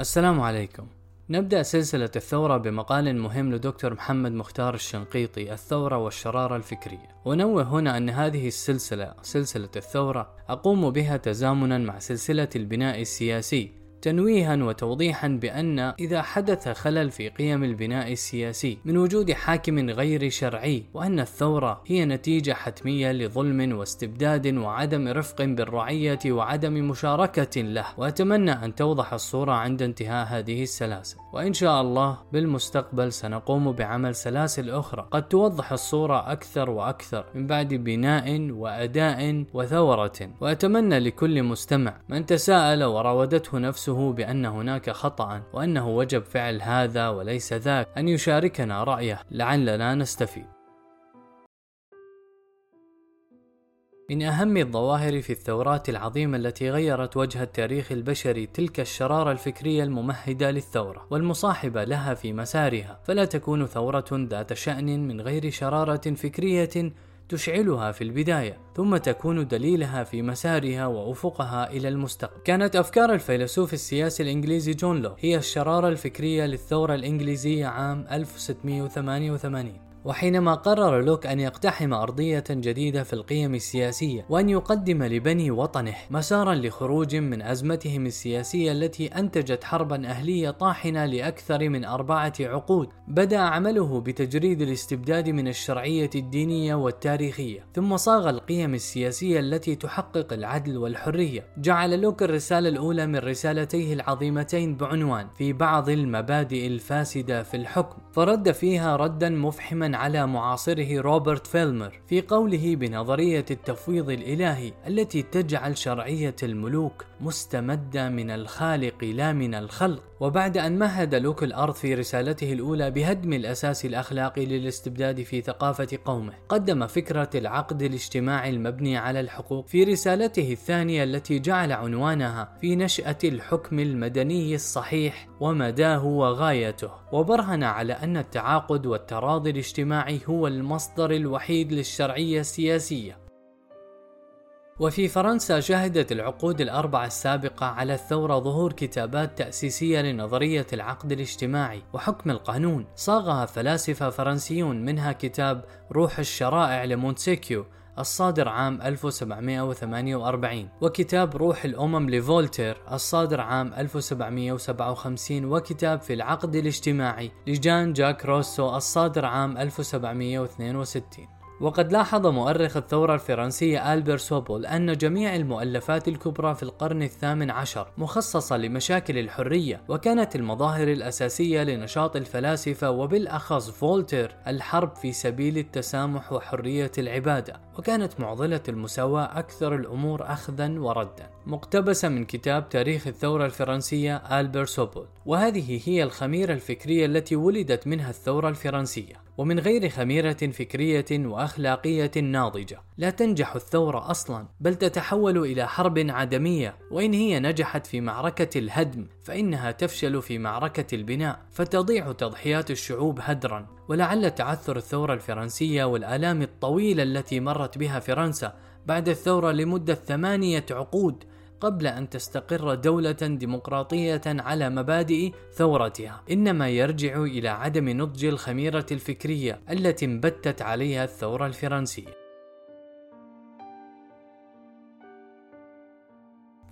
السلام عليكم. نبدأ سلسلة الثورة بمقال مهم لدكتور محمد مختار الشنقيطي الثورة والشرارة الفكرية. ونوه هنا أن هذه السلسلة سلسلة الثورة أقوم بها تزامنا مع سلسلة البناء السياسي. تنويها وتوضيحا بأن إذا حدث خلل في قيم البناء السياسي من وجود حاكم غير شرعي وأن الثورة هي نتيجة حتمية لظلم واستبداد وعدم رفق بالرعية وعدم مشاركة له. وأتمنى أن توضح الصورة عند انتهاء هذه السلاسل. وإن شاء الله بالمستقبل سنقوم بعمل سلاسل أخرى قد توضح الصورة أكثر وأكثر من بعد بناء وأداء وثورة وأتمنى لكل مستمع من تساءل وراودته نفسه بأن هناك خطأ وأنه وجب فعل هذا وليس ذاك أن يشاركنا رأيه لعلنا نستفيد. من أهم الظواهر في الثورات العظيمة التي غيرت وجه التاريخ البشري تلك الشرارة الفكرية الممهدة للثورة والمصاحبة لها في مسارها، فلا تكون ثورة ذات شأن من غير شرارة فكرية تشعلها في البداية ثم تكون دليلها في مسارها وأفقها إلى المستقبل. كانت أفكار الفيلسوف السياسي الإنجليزي جون لو هي الشرارة الفكرية للثورة الإنجليزية عام 1688 وحينما قرر لوك أن يقتحم أرضية جديدة في القيم السياسية وأن يقدم لبني وطنه مسارا لخروج من أزمتهم السياسية التي أنتجت حربا أهلية طاحنة لأكثر من أربعة عقود بدأ عمله بتجريد الاستبداد من الشرعية الدينية والتاريخية ثم صاغ القيم السياسية التي تحقق العدل والحرية. جعل لوك الرسالة الأولى من رسالتيه العظيمتين بعنوان في بعض المبادئ الفاسدة في الحكم فرد فيها ردا مفحما على معاصره روبرت فيلمر في قوله بنظرية التفويض الإلهي التي تجعل شرعية الملوك مستمدة من الخالق لا من الخلق. وبعد أن مهد لوك الأرض في رسالته الأولى بهدم الأساس الأخلاقي للاستبداد في ثقافة قومه قدم فكرة العقد الاجتماعي المبني على الحقوق في رسالته الثانية التي جعل عنوانها في نشأة الحكم المدني الصحيح ومداه وغايته. وبرهن على أن التعاقد والتراضي الاجتماعي هو المصدر الوحيد للشرعية السياسية. وفي فرنسا شهدت العقود الأربعة السابقة على الثورة ظهور كتابات تأسيسية لنظرية العقد الاجتماعي وحكم القانون. صاغها فلاسفة فرنسيون منها كتاب روح الشرائع لمونتسيكيو الصادر عام 1748 وكتاب روح الأمم لفولتير الصادر عام 1757 وكتاب في العقد الاجتماعي لجان جاك روسو الصادر عام 1762 وقد لاحظ مؤرخ الثورة الفرنسية ألبر سوبول أن جميع المؤلفات الكبرى في القرن الثامن عشر مخصصة لمشاكل الحرية وكانت المظاهر الأساسية لنشاط الفلاسفة وبالأخص فولتير الحرب في سبيل التسامح وحرية العبادة وكانت معضلة المساواة أكثر الأمور أخذا وردا. مقتبسة من كتاب تاريخ الثورة الفرنسية ألبر سوبول وهذه هي الخميرة الفكرية التي ولدت منها الثورة الفرنسية. ومن غير خميرة فكرية وأخلاقية ناضجة. لا تنجح الثورة أصلا بل تتحول إلى حرب عدمية. وإن هي نجحت في معركة الهدم فإنها تفشل في معركة البناء. فتضيع تضحيات الشعوب هدرا. ولعل تعثر الثورة الفرنسية والآلام الطويلة التي مرت بها فرنسا بعد الثورة لمدة ثمانية عقود قبل أن تستقر دولة ديمقراطية على مبادئ ثورتها، إنما يرجع إلى عدم نضج الخميرة الفكرية التي انبتت عليها الثورة الفرنسية.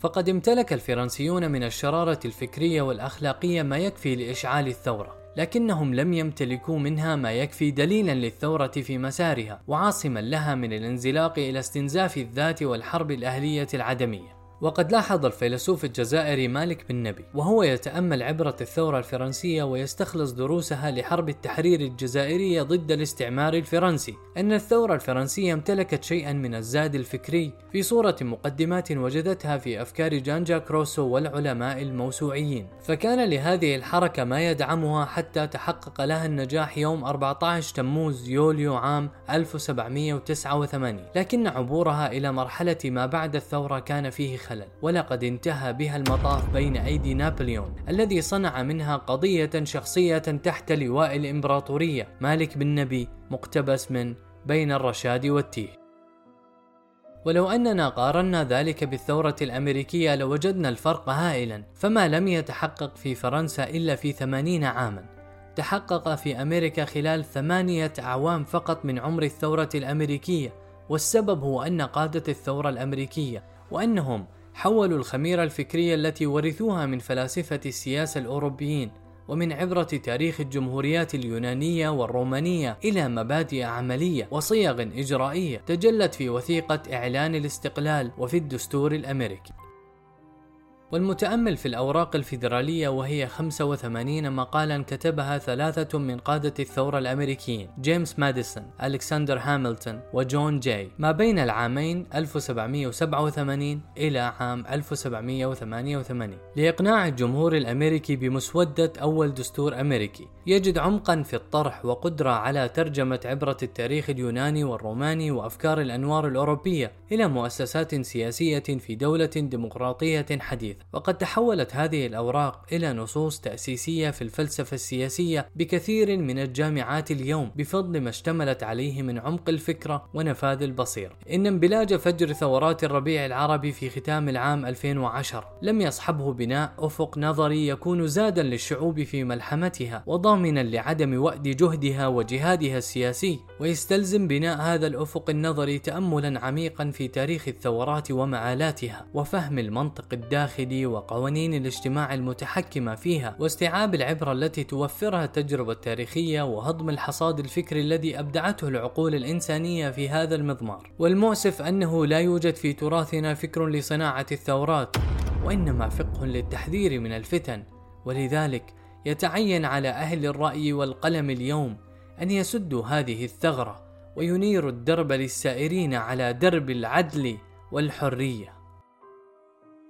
فقد امتلك الفرنسيون من الشرارة الفكرية والأخلاقية ما يكفي لإشعال الثورة، لكنهم لم يمتلكوا منها ما يكفي دليلا للثورة في مسارها وعاصما لها من الانزلاق إلى استنزاف الذات والحرب الأهلية العدمية. وقد لاحظ الفيلسوف الجزائري مالك بن نبي وهو يتأمل عبرة الثورة الفرنسية ويستخلص دروسها لحرب التحرير الجزائرية ضد الاستعمار الفرنسي. أن الثورة الفرنسية امتلكت شيئا من الزاد الفكري في صورة مقدمات وجدتها في أفكار جان جاك روسو والعلماء الموسوعيين. فكان لهذه الحركة ما يدعمها حتى تحقق لها النجاح يوم 14 تموز يوليو عام 1789 لكن عبورها إلى مرحلة ما بعد الثورة كان فيه خلل ولقد انتهى بها المطاف بين أيدي نابليون الذي صنع منها قضية شخصية تحت لواء الإمبراطورية مالك بن نبي مقتبس من بين الرشاد والتيه. ولو أننا قارنا ذلك بالثورة الأمريكية لوجدنا الفرق هائلا فما لم يتحقق في فرنسا إلا في ثمانين عاما. تحقق في أمريكا خلال ثمانية أعوام فقط من عمر الثورة الأمريكية والسبب هو أن قادة الثورة الأمريكية وأنهم حولوا الخميرة الفكرية التي ورثوها من فلاسفة السياسة الأوروبيين ومن عبرة تاريخ الجمهوريات اليونانية والرومانية إلى مبادئ عملية وصيغ إجرائية تجلت في وثيقة إعلان الاستقلال وفي الدستور الأمريكي. والمتأمل في الأوراق الفيدرالية وهي 85 مقالا كتبها ثلاثة من قادة الثورة الأمريكيين جيمس ماديسون، ألكسندر هاملتون وجون جاي. ما بين العامين 1787 إلى عام 1788 لإقناع الجمهور الأمريكي بمسودة أول دستور أمريكي يجد عمقا في الطرح وقدرة على ترجمة عبرة التاريخ اليوناني والروماني وأفكار الأنوار الأوروبية إلى مؤسسات سياسية في دولة ديمقراطية حديثة. وقد تحولت هذه الأوراق إلى نصوص تأسيسية في الفلسفة السياسية بكثير من الجامعات اليوم بفضل ما اشتملت عليه من عمق الفكرة ونفاذ البصيرة إن انبلاج فجر ثورات الربيع العربي في ختام العام 2010 لم يصحبه بناء أفق نظري يكون زادا للشعوب في ملحمتها وضامنا لعدم وأد جهدها وجهادها السياسي. ويستلزم بناء هذا الأفق النظري تأملا عميقا في تاريخ الثورات ومعالاتها وفهم المنطق الداخلي وقوانين الاجتماع المتحكمة فيها واستيعاب العبرة التي توفرها التجربة التاريخية وهضم الحصاد الفكري الذي أبدعته العقول الإنسانية في هذا المضمار. والمؤسف أنه لا يوجد في تراثنا فكر لصناعة الثورات وإنما فقه للتحذير من الفتن ولذلك يتعين على أهل الرأي والقلم اليوم أن يسدوا هذه الثغرة وينيروا الدرب للسائرين على درب العدل والحرية.